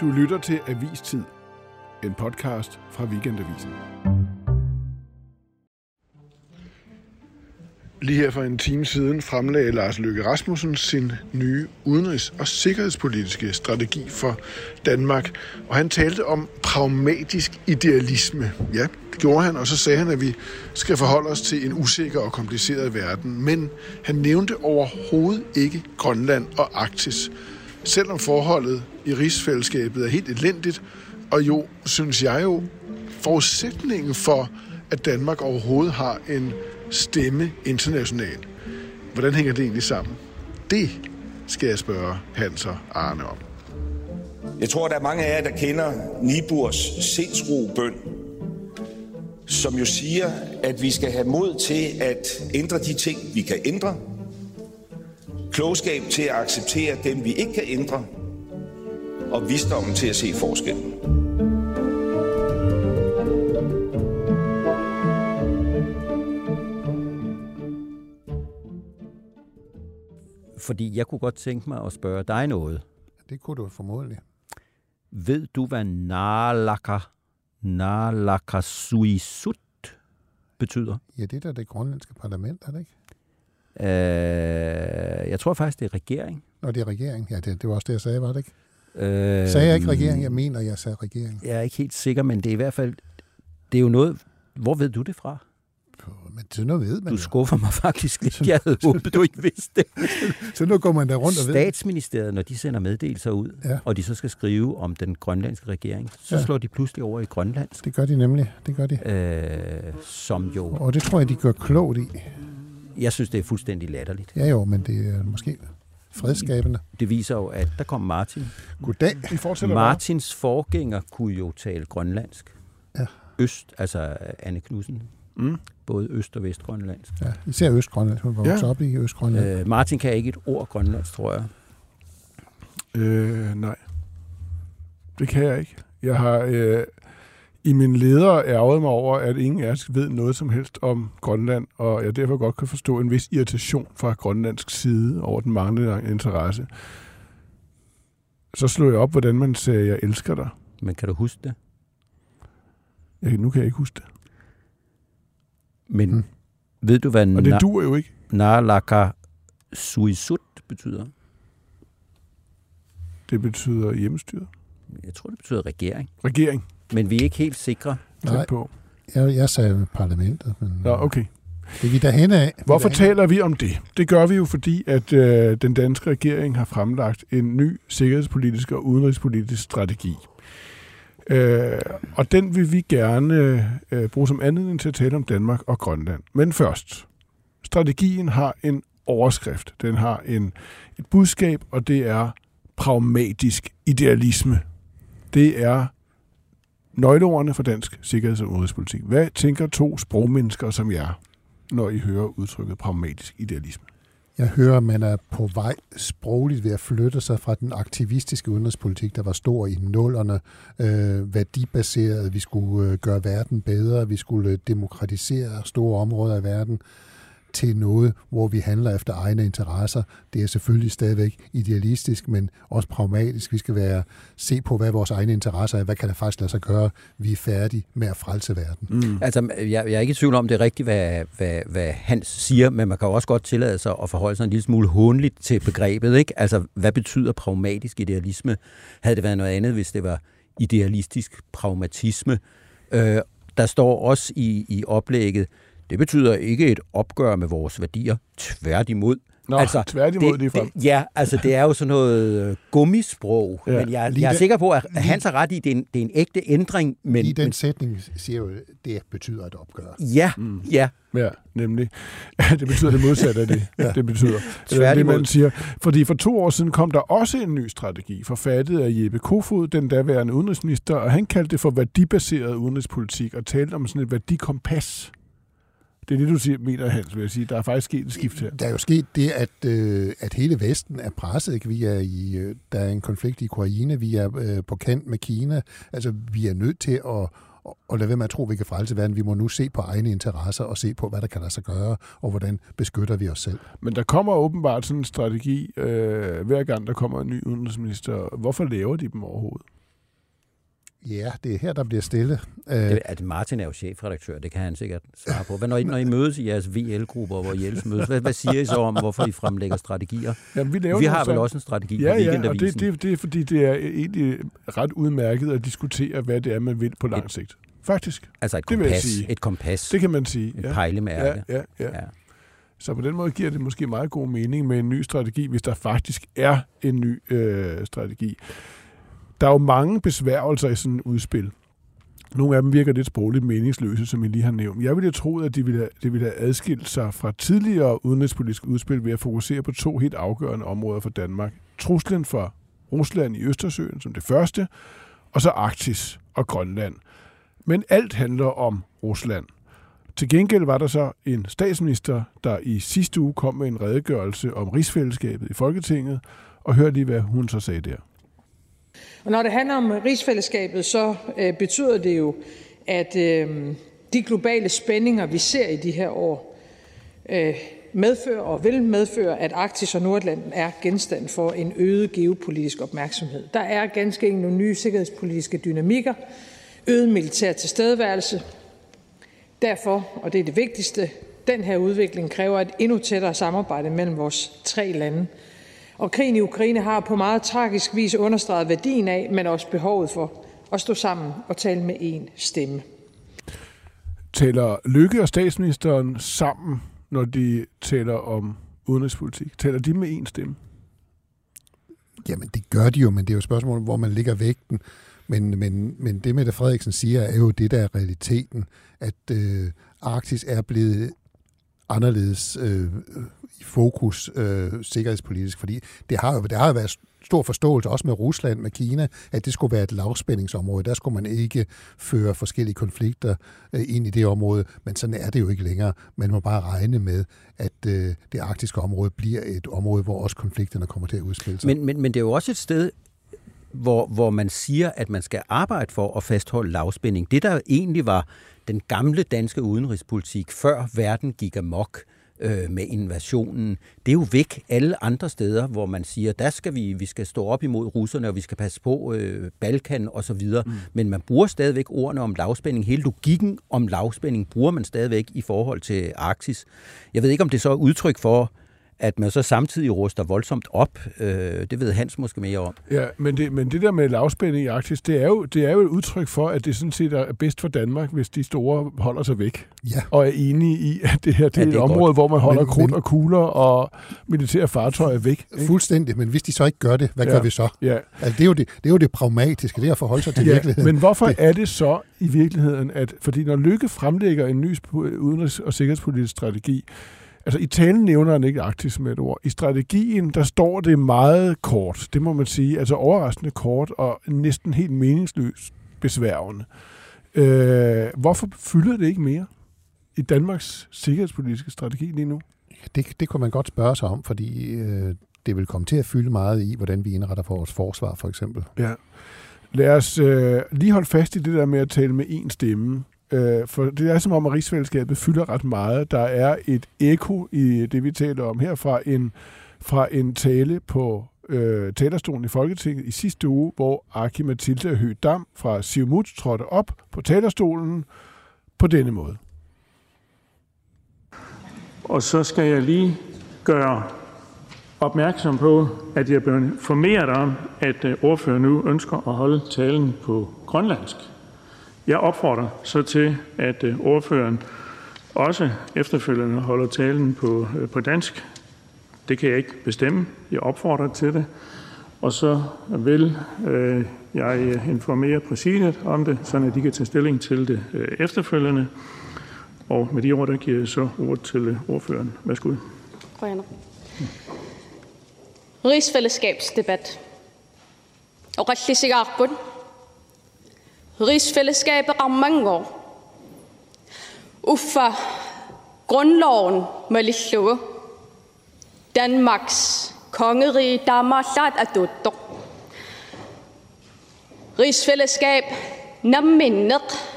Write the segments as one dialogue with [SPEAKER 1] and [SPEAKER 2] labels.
[SPEAKER 1] Du lytter til Avistid, en podcast fra Weekendavisen. Lige her for en time siden fremlagde Lars Løkke Rasmussen sin nye udenrigs- og sikkerhedspolitiske strategi for Danmark. Og han talte om pragmatisk idealisme. Ja, det gjorde han, og så sagde han, at vi skal forholde os til en usikker og kompliceret verden. Men han nævnte overhovedet ikke Grønland og Arktis. Selvom forholdet i rigsfællesskabet er helt elendigt, og jo, synes jeg jo, forudsætningen for, at Danmark overhovedet har en stemme internationalt. Hvordan hænger det egentlig sammen? Det skal jeg spørge Hans og Arne om.
[SPEAKER 2] Jeg tror, der er mange af jer, der kender Niburs sindsrobøn, som jo siger, at vi skal have mod til at ændre de ting, vi kan ændre, klogskab til at acceptere dem, vi ikke kan ændre, og visdommen til at se forskellen.
[SPEAKER 3] Fordi jeg kunne godt tænke mig at spørge dig noget.
[SPEAKER 4] Det kunne du formodentlig.
[SPEAKER 3] Ved du, hvad Nalaka, Nalakasuisut betyder?
[SPEAKER 4] Ja, det er da det grønlandske parlament, er det ikke?
[SPEAKER 3] Øh, jeg tror faktisk, det er regering.
[SPEAKER 4] Nå, det er regering. Ja, det, det var også det, jeg sagde, var det ikke?
[SPEAKER 3] Øh,
[SPEAKER 4] Sagde jeg ikke regering? Jeg mener, jeg sagde regering.
[SPEAKER 3] Jeg er ikke helt sikker, men det er i hvert fald... Det er jo noget... Hvor ved du det fra?
[SPEAKER 4] Men sådan noget ved man
[SPEAKER 3] Du
[SPEAKER 4] jo.
[SPEAKER 3] skuffer mig faktisk lidt. Jeg havde håbet, du ikke vidste det.
[SPEAKER 4] Så nu går man der rundt og ved.
[SPEAKER 3] Statsministeriet, når de sender meddelelser ud,
[SPEAKER 4] Ja.
[SPEAKER 3] og de så skal skrive om den grønlandske regering, så
[SPEAKER 4] Ja.
[SPEAKER 3] slår de pludselig over i grønlandsk,
[SPEAKER 4] Det gør de nemlig. Det gør de.
[SPEAKER 3] øh, som jo...
[SPEAKER 4] Og det tror jeg, de gør klogt i.
[SPEAKER 3] Jeg synes, det er fuldstændig latterligt.
[SPEAKER 4] Ja jo, men det er måske fredskabende.
[SPEAKER 3] Det viser jo, at der kom Martin.
[SPEAKER 4] Goddag.
[SPEAKER 1] Vi fortsætter bare.
[SPEAKER 3] Martins forgænger kunne jo tale grønlandsk.
[SPEAKER 4] Ja.
[SPEAKER 3] Øst, altså Anne Knudsen.
[SPEAKER 1] Mm.
[SPEAKER 3] Både øst- og vestgrønlandsk.
[SPEAKER 4] Ja, især Østgrønland. Hun var
[SPEAKER 1] Ja.
[SPEAKER 4] op i Østgrønland.
[SPEAKER 3] Øh, Martin kan ikke et ord grønlandsk, tror jeg.
[SPEAKER 1] Øh, nej. Det kan jeg ikke. Jeg har øh, i min leder ærget mig over, at ingen af os ved noget som helst om Grønland, og jeg derfor godt kan forstå en vis irritation fra grønlandsk side over den manglende interesse. Så slog jeg op, hvordan man sagde, jeg elsker dig.
[SPEAKER 3] Men kan du huske det?
[SPEAKER 1] Jeg, nu kan jeg ikke huske det.
[SPEAKER 3] Men
[SPEAKER 4] Mm.
[SPEAKER 3] ved du, hvad
[SPEAKER 1] Og det
[SPEAKER 3] na-
[SPEAKER 1] duer jo ikke.
[SPEAKER 3] Nalaka Suisut betyder?
[SPEAKER 1] Det betyder hjemmestyret.
[SPEAKER 3] Jeg tror, det betyder regering.
[SPEAKER 1] Regering.
[SPEAKER 3] Men vi er ikke helt sikre.
[SPEAKER 4] Nej.
[SPEAKER 1] på.
[SPEAKER 4] Jeg, jeg sagde parlamentet, men
[SPEAKER 1] Nå, okay.
[SPEAKER 4] det er vi derhen af.
[SPEAKER 1] Hvorfor
[SPEAKER 4] Vi er derhen
[SPEAKER 1] taler vi om det? Det gør vi jo, fordi at øh, den danske regering har fremlagt en ny sikkerhedspolitisk og udenrigspolitisk strategi. Øh, og den vil vi gerne øh, bruge som anledning til at tale om Danmark og Grønland. Men først, strategien har en overskrift. Den har en, et budskab, og det er pragmatisk idealisme. Det er nøgleordene for dansk sikkerheds- og udenrigspolitik. Hvad tænker to sprogmennesker som jer, når I hører udtrykket pragmatisk idealisme?
[SPEAKER 4] Jeg hører, at man er på vej sprogligt ved at flytte sig fra den aktivistiske udenrigspolitik, der var stor i nullerne, øh, værdibaseret, vi skulle øh, gøre verden bedre, vi skulle øh, demokratisere store områder af verden, til noget, hvor vi handler efter egne interesser. Det er selvfølgelig stadigvæk idealistisk, men også pragmatisk. Vi skal være se på, hvad vores egne interesser er. Hvad kan der faktisk lade sig gøre? Vi er færdige med at frelse verden.
[SPEAKER 1] Mm.
[SPEAKER 3] Altså, jeg, jeg er ikke i tvivl om, det er rigtigt, hvad, hvad, hvad Hans siger, men man kan jo også godt tillade sig at forholde sig en lille smule hånligt til begrebet. Ikke? Altså, hvad betyder pragmatisk idealisme? Havde det været noget andet, hvis det var idealistisk pragmatisme? Øh, der står også i, i oplægget, det betyder ikke et opgør med vores værdier, tværtimod.
[SPEAKER 1] Nå, altså, tværtimod det, det
[SPEAKER 3] det, Ja, altså det er jo sådan noget øh, gummisprog,
[SPEAKER 1] Ja,
[SPEAKER 3] men jeg,
[SPEAKER 4] lige
[SPEAKER 3] jeg er
[SPEAKER 4] den-
[SPEAKER 3] sikker på, at
[SPEAKER 4] lige-
[SPEAKER 3] Hans har ret i, at det er en, det er en ægte ændring, men,
[SPEAKER 4] I den
[SPEAKER 3] men
[SPEAKER 4] sætning siger jo, at det betyder et opgør.
[SPEAKER 3] ja, mm. ja,
[SPEAKER 1] Ja, nemlig. Det betyder det modsatte af det. ja. Det betyder det, er det,
[SPEAKER 3] Tværtimod.
[SPEAKER 1] man siger. Fordi for to år siden kom der også en ny strategi, forfattet af Jeppe Kofod, den daværende udenrigsminister, og han kaldte det for værdibaseret udenrigspolitik og talte om sådan et værdikompas. Det er det, du siger, mener, Hans, vil jeg sige. Der er faktisk sket et skift her.
[SPEAKER 4] Der er jo sket det, at, øh, at hele Vesten er presset. Ikke? Vi er i, øh, der er en konflikt i Ukraine, vi er øh, på kant med Kina. Altså, vi er nødt til at, at lade være med at tro, at vi kan frelse verden. Vi må nu se på egne interesser og se på, hvad der kan lade sig gøre, og hvordan beskytter vi os selv.
[SPEAKER 1] Men der kommer åbenbart sådan en strategi, øh, hver gang der kommer en ny udenrigsminister. Hvorfor laver de dem overhovedet?
[SPEAKER 4] Ja, det er her, der bliver stille.
[SPEAKER 3] Det, at Martin er jo chefredaktør, det kan han sikkert svare på. Hvad når I, når I mødes i jeres VL-grupper, hvor I ellers mødes, hvad, hvad siger I så om, hvorfor I fremlægger strategier?
[SPEAKER 1] Jamen, vi,
[SPEAKER 3] Vi har vel
[SPEAKER 1] så-
[SPEAKER 3] også en strategi
[SPEAKER 1] Ja,
[SPEAKER 3] på
[SPEAKER 1] ja, og det, det, det er fordi, det er egentlig ret udmærket at diskutere, hvad det er, man vil på lang sigt. Faktisk.
[SPEAKER 3] altså et
[SPEAKER 1] det
[SPEAKER 3] kompas,
[SPEAKER 1] sige.
[SPEAKER 3] et kompas,
[SPEAKER 1] Det kan man sige.
[SPEAKER 3] et
[SPEAKER 1] ja.
[SPEAKER 3] pejlemærke.
[SPEAKER 1] Ja, ja, ja.
[SPEAKER 3] Ja.
[SPEAKER 1] Så på den måde giver det måske meget god mening med en ny strategi, hvis der faktisk er en ny øh, strategi. Der er jo mange besværgelser i sådan et udspil. Nogle af dem virker lidt sprogligt meningsløse, som I lige har nævnt. Jeg ville tro, at de ville have, det ville have adskilt sig fra tidligere udenrigspolitiske udspil ved at fokusere på to helt afgørende områder for Danmark. Truslen for Rusland i Østersøen som det første, og så Arktis og Grønland. Men alt handler om Rusland. Til gengæld var der så en statsminister, der i sidste uge kom med en redegørelse om rigsfællesskabet i Folketinget, og hør lige, hvad hun så sagde der.
[SPEAKER 5] Og når det handler om rigsfællesskabet, så øh, betyder det jo, at øh, de globale spændinger, vi ser i de her år, øh, medfører og vil medføre, at Arktis og Nordatlanten er genstand for en øget geopolitisk opmærksomhed. Der er ganske enkelt nogle nye sikkerhedspolitiske dynamikker, øget militær tilstedeværelse. Derfor, og det er det vigtigste, den her udvikling kræver et endnu tættere samarbejde mellem vores tre lande. Og krigen i Ukraine har på meget tragisk vis understreget værdien af, men også behovet for at stå sammen og tale med én stemme.
[SPEAKER 1] Taler Lykke og statsministeren sammen, når de taler om udenrigspolitik? Taler de med én stemme?
[SPEAKER 4] Jamen, det gør de jo, men det er jo et spørgsmål, hvor man ligger vægten. Men, men, men det, Mette Frederiksen siger, er jo det, der er realiteten, at øh, Arktis er blevet anderledes øh, i fokus øh, sikkerhedspolitisk, fordi det har jo det har jo været stor forståelse, også med Rusland, med Kina, at det skulle være et lavspændingsområde. Der skulle man ikke føre forskellige konflikter øh, ind i det område, men sådan er det jo ikke længere. Man må bare regne med, at øh, det arktiske område bliver et område, hvor også konflikterne kommer til at udspille sig.
[SPEAKER 3] Men, men, men det er jo også et sted, hvor, hvor man siger, at man skal arbejde for at fastholde lavspænding. Det, der egentlig var den gamle danske udenrigspolitik, før verden gik amok øh, med invasionen, det er jo væk alle andre steder, hvor man siger, der skal vi, vi skal stå op imod russerne, og vi skal passe på øh, Balkan og så videre. Mm. Men man bruger stadigvæk ordene om lavspænding. Hele logikken om lavspænding bruger man stadigvæk i forhold til Arktis. Jeg ved ikke, om det så er udtryk for, at man så samtidig ruster voldsomt op. Øh, det ved Hans måske mere om.
[SPEAKER 1] Ja, men det, men det der med lavspænding i Arktis, det er, jo, det er jo et udtryk for, at det sådan set er bedst for Danmark, hvis de store holder sig væk.
[SPEAKER 4] Ja.
[SPEAKER 1] Og er enige i, at det her det
[SPEAKER 3] Ja,
[SPEAKER 1] er
[SPEAKER 3] det
[SPEAKER 1] et
[SPEAKER 3] er
[SPEAKER 1] område,
[SPEAKER 3] godt.
[SPEAKER 1] hvor man holder
[SPEAKER 4] Men-
[SPEAKER 1] krudt
[SPEAKER 4] men-
[SPEAKER 1] og kugler og militære fartøjer væk. ikke?
[SPEAKER 4] Fuldstændig, men hvis de så ikke gør det, hvad
[SPEAKER 1] Ja.
[SPEAKER 4] gør vi så?
[SPEAKER 1] Ja.
[SPEAKER 4] Altså, det, er jo det, det er jo det pragmatiske, det er at forholde sig til
[SPEAKER 1] Ja,
[SPEAKER 4] virkeligheden.
[SPEAKER 1] men hvorfor er det så i virkeligheden, at fordi når Lykke fremlægger en ny udenrigs- og sikkerhedspolitisk strategi, altså i talen nævner han ikke Arktis med et ord. I strategien, der står det meget kort, det må man sige, altså overraskende kort og næsten helt meningsløst besværgende. Øh, hvorfor fylder det ikke mere i Danmarks sikkerhedspolitiske strategi lige nu?
[SPEAKER 4] Det, det kunne man godt spørge sig om, fordi øh, det vil komme til at fylde meget i, hvordan vi indretter for vores forsvar, for eksempel.
[SPEAKER 1] Ja. Lad os øh, lige holde fast i det der med at tale med én stemme. Øh, for det er som om, at rigsfællesskabet fylder ret meget. Der er et eko i det, vi taler om her, fra en, fra en tale på øh, talerstolen i Folketinget i sidste uge, hvor Aki Mathilde Høgh Dam fra Siumut trådte op på talerstolen på denne måde.
[SPEAKER 6] Og så skal jeg lige gøre opmærksom på, at jeg er blevet informeret om, at øh, ordføreren nu ønsker at holde talen på grønlandsk. Jeg opfordrer så til, at øh, ordføreren også efterfølgende holder talen på, øh, på dansk. Det kan jeg ikke bestemme. Jeg opfordrer til det. Og så vil øh, jeg øh, informere præsidiet om det, så de kan tage stilling til det øh, efterfølgende. Og med de ord, der giver jeg så ord til øh, ordføreren. Værsgo.
[SPEAKER 7] Rønner. Rigsfællesskabsdebat. Og Rallisigarpun. Rigsfællesskabet er mange år. Uffa grundloven med Lillue. Danmarks kongerige Damasat er dødt. Rigsfællesskab namminnet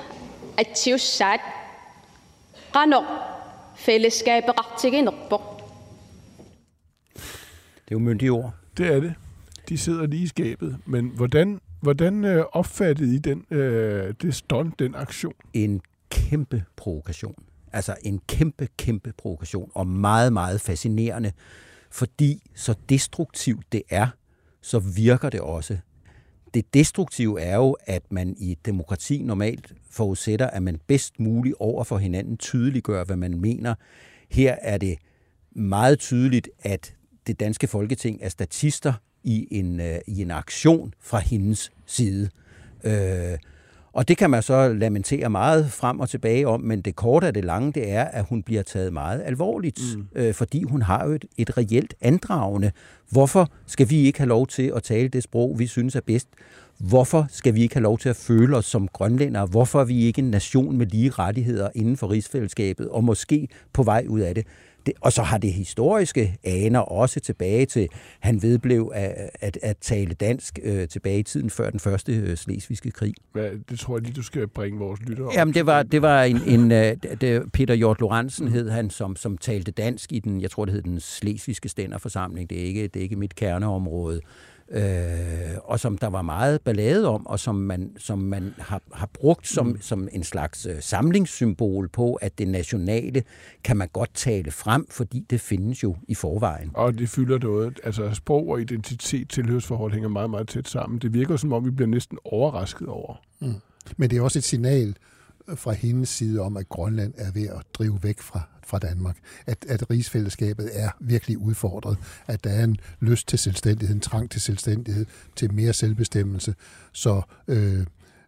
[SPEAKER 7] at tiusat. Rano fællesskabet rettiginerborg.
[SPEAKER 3] Det er jo myndige ord.
[SPEAKER 1] Det er det. De sidder lige i skabet. Men hvordan Hvordan øh, opfattede I den, øh, det stunt, den aktion?
[SPEAKER 3] En kæmpe provokation. Altså en kæmpe, kæmpe provokation, og meget, meget fascinerende, fordi så destruktivt det er, så virker det også. Det destruktive er jo, at man i et demokrati normalt forudsætter, at man bedst muligt over for hinanden tydeliggør, hvad man mener. Her er det meget tydeligt, at det danske folketing er statister i en, øh, i en aktion fra hendes side. Øh, og det kan man så lamentere meget frem og tilbage om, men det korte af det lange, det er, at hun bliver taget meget alvorligt, mm. øh, fordi hun har jo et, et reelt andragende. Hvorfor skal vi ikke have lov til at tale det sprog, vi synes er bedst? Hvorfor skal vi ikke have lov til at føle os som grønlændere? Hvorfor er vi ikke en nation med lige rettigheder inden for rigsfællesskabet, og måske på vej ud af det? Det, og så har det historiske aner også tilbage til, han vedblev at, at, at tale dansk øh, tilbage i tiden før den første øh, slesvigske krig.
[SPEAKER 1] Hvad, det tror jeg lige, du skal bringe vores lyttere
[SPEAKER 3] Jamen, det var, det var en, en øh, det, Peter Hjort Lorentzen hed han, som, som talte dansk i den, jeg tror det hed den slesvigske stænderforsamling. Det er ikke, det er ikke mit kerneområde øh, og som der var meget ballade om, og som man, som man har, har brugt som, mm. som en slags øh, samlingssymbol på, at det nationale kan man godt tale frem, fordi det findes jo i forvejen.
[SPEAKER 1] Og det fylder noget. Altså sprog og identitet, tilhørsforhold hænger meget, meget tæt sammen. Det virker som om, vi bliver næsten overrasket over. Mm.
[SPEAKER 4] Men det er også et signal fra hendes side om, at Grønland er ved at drive væk fra, fra Danmark. At, at rigsfællesskabet er virkelig udfordret. At der er en lyst til selvstændighed, en trang til selvstændighed, til mere selvbestemmelse. Så, øh,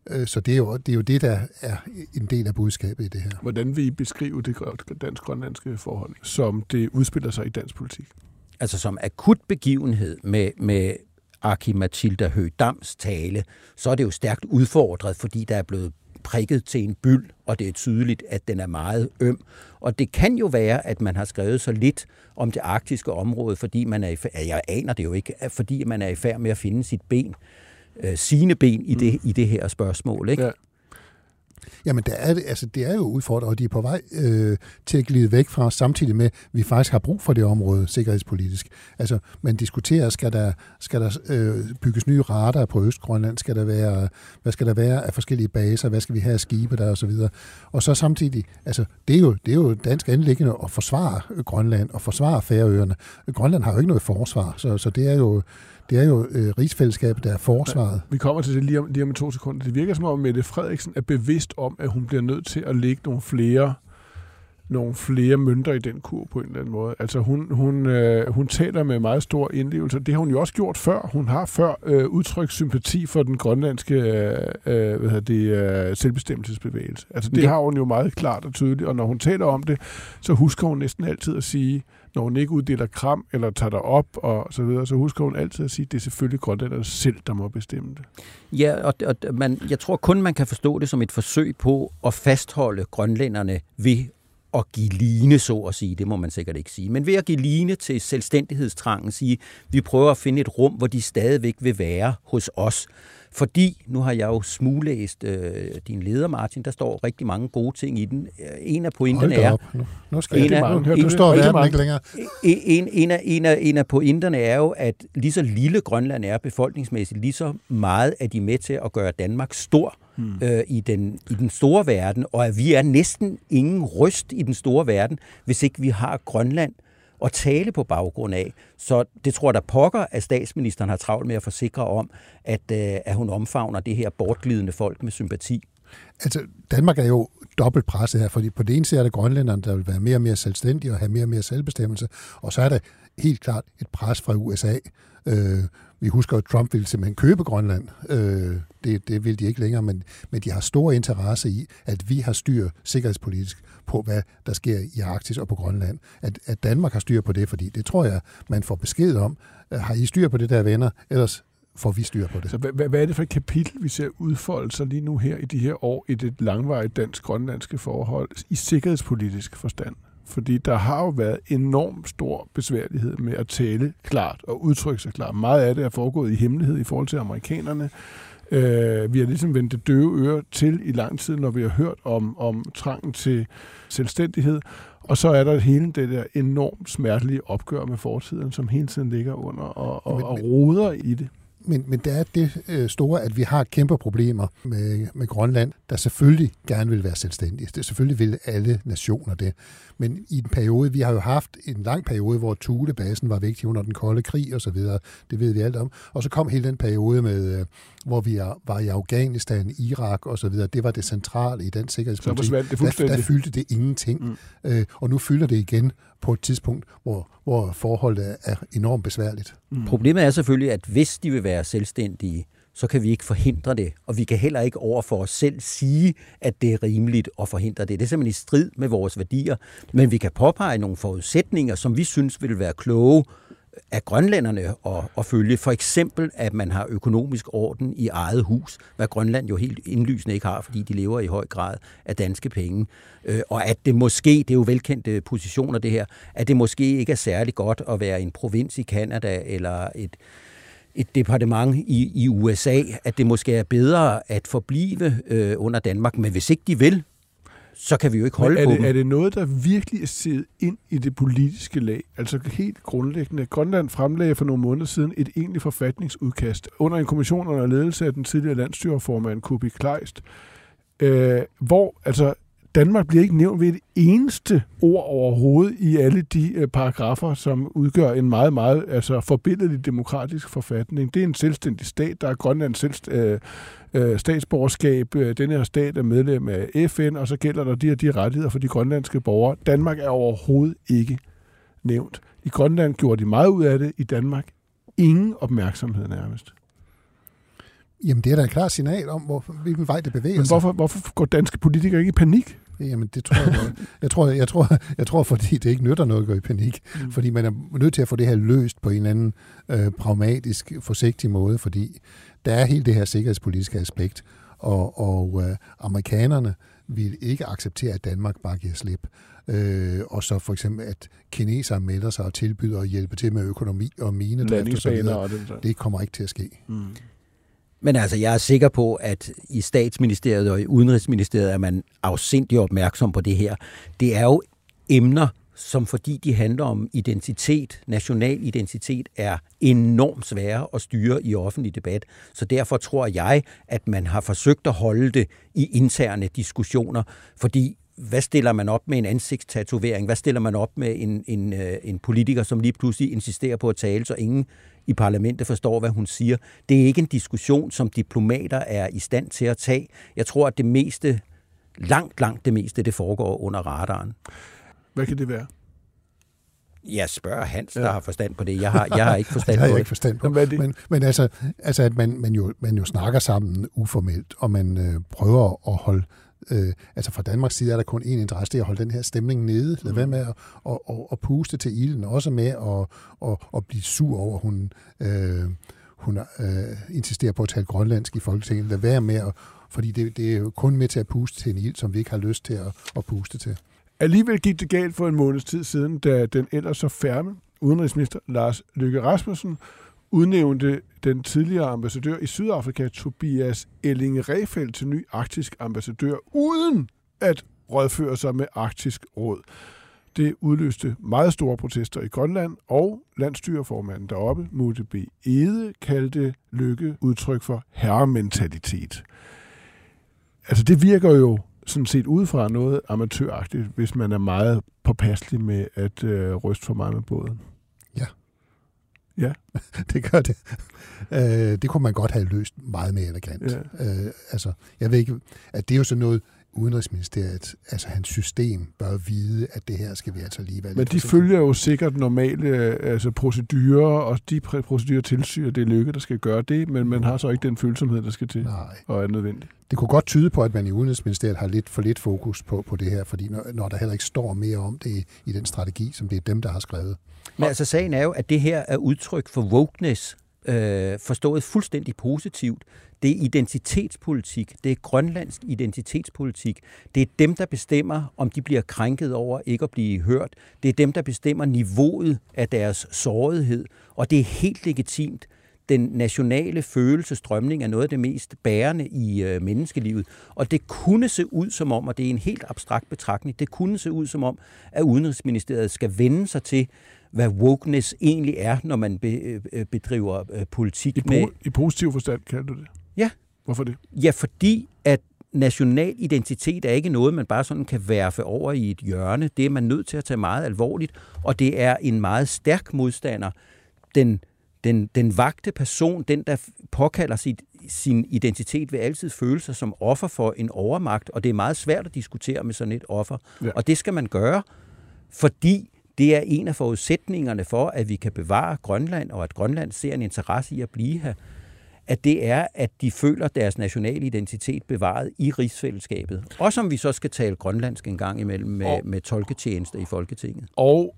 [SPEAKER 4] øh, så det, er jo, det er jo det, der er en del af budskabet i det her.
[SPEAKER 1] Hvordan vil I beskrive det dansk-grønlandske forhold, som det udspiller sig i dansk politik?
[SPEAKER 3] Altså som akut begivenhed med, med Aki Mathilda Høgh-Dams tale, så er det jo stærkt udfordret, fordi der er blevet prikket til en byld, og det er tydeligt, at den er meget øm. Og det kan jo være, at man har skrevet så lidt om det arktiske område, fordi man er i færd, jeg aner det jo ikke, fordi man er i færd med at finde sit ben, øh, sine ben i det, mm. i det her spørgsmål. Ikke? Ja.
[SPEAKER 4] Jamen, der er, altså, det er jo udfordret, og de er på vej øh, til at glide væk fra, samtidig med, at vi faktisk har brug for det område sikkerhedspolitisk. Altså, man diskuterer, skal der, skal der øh, bygges nye radar på Østgrønland? Skal der være, hvad skal der være af forskellige baser? Hvad skal vi have af skibe der, og så videre? Og så samtidig, altså, det er jo, det er jo dansk anlæggende at forsvare Grønland og forsvare Færøerne. Grønland har jo ikke noget forsvar, så, så det er jo det er jo øh, rigsfællesskabet, der er forsvaret. Ja,
[SPEAKER 1] vi kommer til det lige om, lige om to sekunder. Det virker som om, Mette Frederiksen er bevidst om, at hun bliver nødt til at lægge nogle flere nogle flere mønter i den kur på en eller anden måde. Altså hun, hun, øh, hun taler med meget stor indlevelse. Det har hun jo også gjort før. Hun har før øh, udtrykt sympati for den grønlandske øh, øh hvad hedder det, øh, selvbestemmelsesbevægelse. Altså det ja. har hun jo meget klart og tydeligt, og når hun taler om det, så husker hun næsten altid at sige, når hun ikke uddeler kram eller tager dig op og så videre, så husker hun altid at sige, at det er selvfølgelig grønlænderne selv, der må bestemme det.
[SPEAKER 3] Ja, og, og man, jeg tror kun, man kan forstå det som et forsøg på at fastholde grønlænderne ved at give line, så at sige, det må man sikkert ikke sige, men ved at give line til selvstændighedstrangen, sige, vi prøver at finde et rum, hvor de stadigvæk vil være hos os. Fordi, nu har jeg jo smuglæst øh, din leder, Martin, der står rigtig mange gode ting i den. En af pointerne er...
[SPEAKER 4] Nu, nu skal en af, nu, nu står verden ikke længere.
[SPEAKER 3] En, en, af, en, af, en af pointerne er jo, at lige så lille Grønland er befolkningsmæssigt, lige så meget er de med til at gøre Danmark stor hmm. øh, i, den, i den store verden, og at vi er næsten ingen røst i den store verden, hvis ikke vi har Grønland at tale på baggrund af. Så det tror jeg, der pokker, at statsministeren har travlt med at forsikre om, at, øh, at hun omfavner det her bortglidende folk med sympati.
[SPEAKER 4] Altså, Danmark er jo dobbelt presset her, fordi på det ene side er det grønlænderne, der vil være mere og mere selvstændige og have mere og mere selvbestemmelse, og så er der helt klart et pres fra USA. Øh, vi husker, at Trump ville simpelthen købe Grønland. Øh, det, det vil de ikke længere, men, men de har stor interesse i, at vi har styr sikkerhedspolitisk på, hvad der sker i Arktis og på Grønland. At, at Danmark har styr på det, fordi det tror jeg, man får besked om. Øh, har I styr på det der, venner? Ellers får vi styr på det.
[SPEAKER 1] Så hvad, hvad er det for et kapitel, vi ser udfolde sig lige nu her i de her år i det langvarige dansk-grønlandske forhold i sikkerhedspolitisk forstand? Fordi der har jo været enormt stor besværlighed med at tale klart og udtrykke sig klart. Meget af det er foregået i hemmelighed i forhold til amerikanerne. Øh, vi har ligesom vendt det døve øre til i lang tid, når vi har hørt om, om trangen til selvstændighed. Og så er der hele det der enormt smertelige opgør med fortiden, som hele tiden ligger under og, og, og roder i det.
[SPEAKER 4] Men, men det er det øh, store, at vi har kæmpe problemer med, med Grønland, der selvfølgelig gerne vil være selvstændige. Det selvfølgelig vil alle nationer det. Men i en periode, vi har jo haft en lang periode, hvor Thulebasen var vigtig under den kolde krig og så videre. Det ved vi alt om. Og så kom hele den periode med, øh, hvor vi var i Afghanistan, Irak og så videre. Det var det centrale i den sikkerhedspolitik.
[SPEAKER 1] Så det.
[SPEAKER 4] Der, der fyldte det ingenting. Mm. Øh, og nu fylder det igen på et tidspunkt, hvor, hvor forholdet er enormt besværligt.
[SPEAKER 3] Mm. Problemet er selvfølgelig, at hvis de vil være selvstændige, så kan vi ikke forhindre det, og vi kan heller ikke over for os selv sige, at det er rimeligt at forhindre det. Det er simpelthen i strid med vores værdier, men vi kan påpege nogle forudsætninger, som vi synes vil være kloge af grønlænderne at, at følge. For eksempel, at man har økonomisk orden i eget hus, hvad Grønland jo helt indlysende ikke har, fordi de lever i høj grad af danske penge. Øh, og at det måske, det er jo velkendte positioner det her, at det måske ikke er særlig godt at være en provins i Kanada eller et, et departement i, i USA, at det måske er bedre at forblive øh, under Danmark. Men hvis ikke de vil, så kan vi jo ikke holde
[SPEAKER 1] Men er
[SPEAKER 3] på
[SPEAKER 1] det,
[SPEAKER 3] dem.
[SPEAKER 1] Er det noget, der virkelig er set ind i det politiske lag? Altså helt grundlæggende. Grønland fremlagde for nogle måneder siden et egentligt forfatningsudkast under en kommission under ledelse af den tidligere landstyreformand Kubi Kleist, øh, hvor altså Danmark bliver ikke nævnt ved et eneste ord overhovedet i alle de øh, paragrafer, som udgør en meget, meget altså, forbindelig demokratisk forfatning. Det er en selvstændig stat, der er Grønlands selvst, øh, øh, statsborgerskab. Øh, den her stat er medlem af FN, og så gælder der de her de rettigheder for de grønlandske borgere. Danmark er overhovedet ikke nævnt. I Grønland gjorde de meget ud af det. I Danmark ingen opmærksomhed nærmest.
[SPEAKER 4] Jamen, det er da et klart signal om, hvor, hvilken vej det bevæger
[SPEAKER 1] Men
[SPEAKER 4] sig.
[SPEAKER 1] hvorfor, hvorfor går danske politikere ikke i panik?
[SPEAKER 4] Jamen, det tror jeg, jeg tror, jeg tror, jeg tror, fordi det ikke nytter noget at gå i panik. Mm. Fordi man er nødt til at få det her løst på en eller anden øh, pragmatisk, forsigtig måde, fordi der er hele det her sikkerhedspolitiske aspekt, og, og øh, amerikanerne vil ikke acceptere, at Danmark bare giver slip. Øh, og så for eksempel, at kinesere melder sig og tilbyder at hjælpe til med økonomi og minedrift og
[SPEAKER 1] Landingsbaner den der.
[SPEAKER 4] Det kommer ikke til at ske.
[SPEAKER 1] Mm.
[SPEAKER 3] Men altså, jeg er sikker på, at i statsministeriet og i udenrigsministeriet er man afsindig opmærksom på det her. Det er jo emner, som fordi de handler om identitet, national identitet, er enormt svære at styre i offentlig debat. Så derfor tror jeg, at man har forsøgt at holde det i interne diskussioner, fordi hvad stiller man op med en ansigtstatovering? Hvad stiller man op med en, en, øh, en politiker, som lige pludselig insisterer på at tale, så ingen i parlamentet forstår, hvad hun siger? Det er ikke en diskussion, som diplomater er i stand til at tage. Jeg tror, at det meste, langt, langt det meste, det foregår under radaren.
[SPEAKER 1] Hvad kan det være?
[SPEAKER 3] Jeg spørger Hans, der har forstand på det. Jeg har, jeg har ikke forstand
[SPEAKER 4] Det har jeg
[SPEAKER 3] det.
[SPEAKER 4] ikke forstand på.
[SPEAKER 1] Det?
[SPEAKER 4] Men, men altså, altså at man, man, jo, man jo snakker sammen uformelt, og man øh, prøver at holde Øh, altså fra Danmarks side er der kun én interesse, det er at holde den her stemning nede. Lad være med at, at, at, at puste til ilden, også med at, at, at blive sur over, at hun, øh, hun øh, insisterer på at tale grønlandsk i Folketinget. Lad være med at, fordi det, det er jo kun med til at puste til en ild, som vi ikke har lyst til at, at puste til.
[SPEAKER 1] Alligevel gik det galt for en måneds tid siden, da den ellers så færme udenrigsminister Lars Løkke Rasmussen udnævnte den tidligere ambassadør i Sydafrika, Tobias Elling Refeldt, til ny arktisk ambassadør, uden at rådføre sig med Arktisk Råd. Det udløste meget store protester i Grønland, og landstyreformanden deroppe, Mute B. Ede, kaldte Lykke udtryk for herrementalitet. Altså det virker jo sådan set udefra noget amatøragtigt, hvis man er meget påpasselig med at øh, ryste for meget med båden.
[SPEAKER 4] Ja. Det gør det. Øh, det kunne man godt have løst meget mere elegant.
[SPEAKER 1] Ja.
[SPEAKER 4] Øh, altså, jeg ved ikke, at det er jo sådan noget, Udenrigsministeriet, altså hans system, bør vide, at det her skal vi altså lige være
[SPEAKER 1] Men de følger jo sikkert normale altså procedurer, og de procedurer tilsyger, det er lykke, der skal gøre det, men man har så ikke den følsomhed, der skal til,
[SPEAKER 4] Nej.
[SPEAKER 1] og er nødvendigt.
[SPEAKER 4] Det kunne godt tyde på, at man i Udenrigsministeriet har lidt for lidt fokus på, på det her, fordi når, når der heller ikke står mere om det i, i den strategi, som det er dem, der har skrevet.
[SPEAKER 3] Men altså sagen er jo, at det her er udtryk for wokeness, øh, forstået fuldstændig positivt. Det er identitetspolitik. Det er grønlandsk identitetspolitik. Det er dem, der bestemmer, om de bliver krænket over ikke at blive hørt. Det er dem, der bestemmer niveauet af deres sårighed. Og det er helt legitimt. Den nationale følelsestrømning er noget af det mest bærende i øh, menneskelivet. Og det kunne se ud som om, og det er en helt abstrakt betragtning, det kunne se ud som om, at Udenrigsministeriet skal vende sig til, hvad wokeness egentlig er, når man be, øh, bedriver øh, politik
[SPEAKER 1] I,
[SPEAKER 3] med...
[SPEAKER 1] I positiv forstand, kalder du det?
[SPEAKER 3] Ja.
[SPEAKER 1] Hvorfor det?
[SPEAKER 3] Ja, fordi at national identitet er ikke noget, man bare sådan kan værfe over i et hjørne. Det er man nødt til at tage meget alvorligt, og det er en meget stærk modstander. Den, den, den vagte person, den der påkalder sit, sin identitet, vil altid føle sig som offer for en overmagt, og det er meget svært at diskutere med sådan et offer.
[SPEAKER 1] Ja.
[SPEAKER 3] Og det skal man gøre, fordi det er en af forudsætningerne for, at vi kan bevare Grønland, og at Grønland ser en interesse i at blive her, at det er, at de føler deres nationale identitet bevaret i rigsfællesskabet. Også om vi så skal tale grønlandsk en gang imellem med,
[SPEAKER 1] Og-
[SPEAKER 3] med tolketjenester i Folketinget.
[SPEAKER 1] Og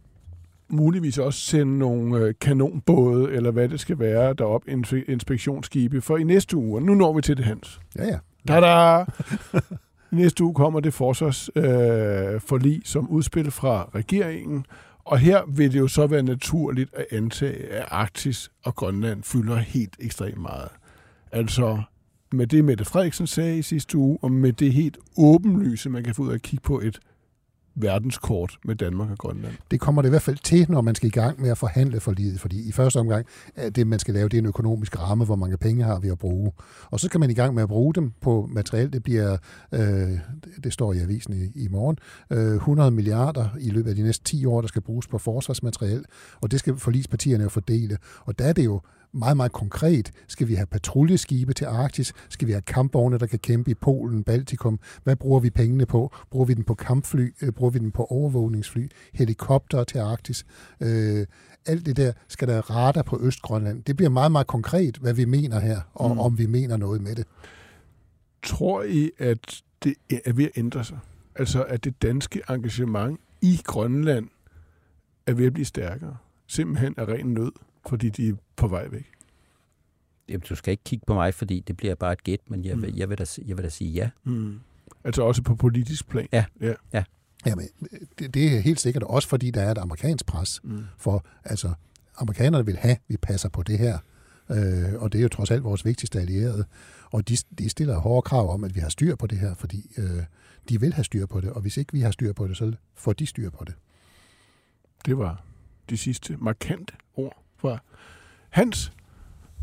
[SPEAKER 1] muligvis også sende nogle øh, kanonbåde, eller hvad det skal være, derop, inspe- inspektionsskibe. For i næste uge, og nu når vi til det, Hans.
[SPEAKER 4] Ja, ja.
[SPEAKER 1] Tada! Næste uge kommer det forsvarsforlig øh, forlig som udspil fra regeringen, og her vil det jo så være naturligt at antage, at Arktis og Grønland fylder helt ekstremt meget. Altså med det, Mette Frederiksen sagde i sidste uge, og med det helt åbenlyse, man kan få ud af at kigge på et verdenskort med Danmark og Grønland.
[SPEAKER 4] Det kommer det i hvert fald til, når man skal i gang med at forhandle for livet, fordi i første omgang, er det man skal lave, det er en økonomisk ramme, hvor mange penge har vi at bruge. Og så skal man i gang med at bruge dem på materiel. Det bliver, øh, det- det står i avisen i, i morgen, øh, 100 milliarder i løbet af de næste 10 år, der skal bruges på forsvarsmateriel, og det skal forligspartierne jo fordele. Og der er det jo meget, meget konkret. Skal vi have patruljeskibe til Arktis? Skal vi have kampvogne, der kan kæmpe i Polen, Baltikum? Hvad bruger vi pengene på? Bruger vi den på kampfly? Øh, Bruger vi den på overvågningsfly? Helikopter til Arktis? Øh, alt det der skal der radar på Østgrønland. Det bliver meget, meget konkret, hvad vi mener her, og
[SPEAKER 1] Mm.
[SPEAKER 4] mm. om vi mener noget med det.
[SPEAKER 1] Tror I, at det er ved at ændre sig? Altså, at det danske engagement i Grønland er ved at blive stærkere? Simpelthen af ren nød, fordi de er på vej væk.
[SPEAKER 3] Jamen, du skal ikke kigge på mig, fordi det bliver bare et gæt, men jeg,
[SPEAKER 1] Mm.
[SPEAKER 3] vil, jeg, vil, da, jeg vil da sige ja.
[SPEAKER 1] Mm. Altså også på politisk plan.
[SPEAKER 3] Ja.
[SPEAKER 1] ja.
[SPEAKER 4] Jamen, det, det er helt sikkert også, fordi der er et amerikansk pres.
[SPEAKER 1] Mm.
[SPEAKER 4] For altså, amerikanerne vil have, at vi passer på det her. Øh, og det er jo trods alt vores vigtigste allierede. Og de, de stiller hårde krav om, at vi har styr på det her, fordi øh, de vil have styr på det. Og hvis ikke vi har styr på det, så får de styr på det.
[SPEAKER 1] Det var de sidste markante ord fra Hans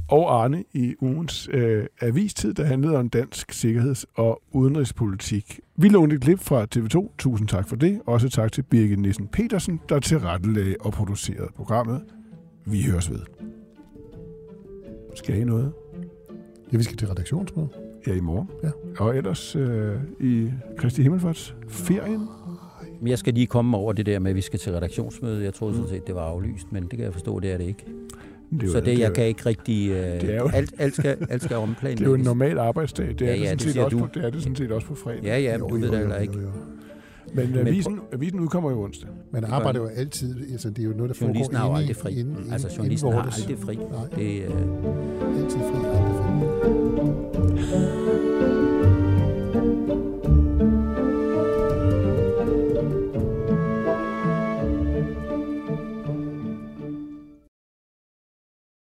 [SPEAKER 1] og Arne i ugens øh, avistid, der handlede om dansk sikkerheds- og udenrigspolitik. Vi lånte et klip fra TV2. Tusind tak for det. Også tak til Birgit Nissen Petersen, der tilrettelagde og producerede programmet. Vi høres ved. Skal I noget?
[SPEAKER 4] Ja, vi skal til redaktionsmøde.
[SPEAKER 1] Ja, i morgen.
[SPEAKER 4] Ja.
[SPEAKER 1] Og ellers øh, i Kristi Himmelfarts ferien.
[SPEAKER 3] Jeg skal lige komme over det der med, at vi skal til redaktionsmøde. Jeg troede sådan set, det var aflyst, men det kan jeg forstå, det er det ikke.
[SPEAKER 1] Det jo-
[SPEAKER 3] så det,
[SPEAKER 1] det
[SPEAKER 3] jeg
[SPEAKER 1] jo-
[SPEAKER 3] kan ikke rigtig... Øh,
[SPEAKER 1] Det er jo-
[SPEAKER 3] alt, alt, skal, alt skal omplanlægges.
[SPEAKER 1] Det er jo en normal arbejdsdag. Det er,
[SPEAKER 3] Ja,
[SPEAKER 1] det,
[SPEAKER 3] ja,
[SPEAKER 1] sådan
[SPEAKER 3] det
[SPEAKER 1] set også
[SPEAKER 3] du.
[SPEAKER 1] På, det er det sådan set også på fredag.
[SPEAKER 3] Ja, ja, men du ved det heller ikke.
[SPEAKER 1] Men,
[SPEAKER 3] Men
[SPEAKER 1] avisen, avisen udkommer jo onsdag.
[SPEAKER 4] Man arbejder jo altid, altså det er jo noget, der
[SPEAKER 3] Journalisten har jo
[SPEAKER 4] foregår
[SPEAKER 3] aldrig
[SPEAKER 4] inde,
[SPEAKER 3] fri.
[SPEAKER 4] i- inde,
[SPEAKER 3] altså,
[SPEAKER 4] inde,
[SPEAKER 3] journalisten har aldrig fri.
[SPEAKER 4] Nej.
[SPEAKER 3] Det, øh,
[SPEAKER 4] Altid fri, aldrig fri.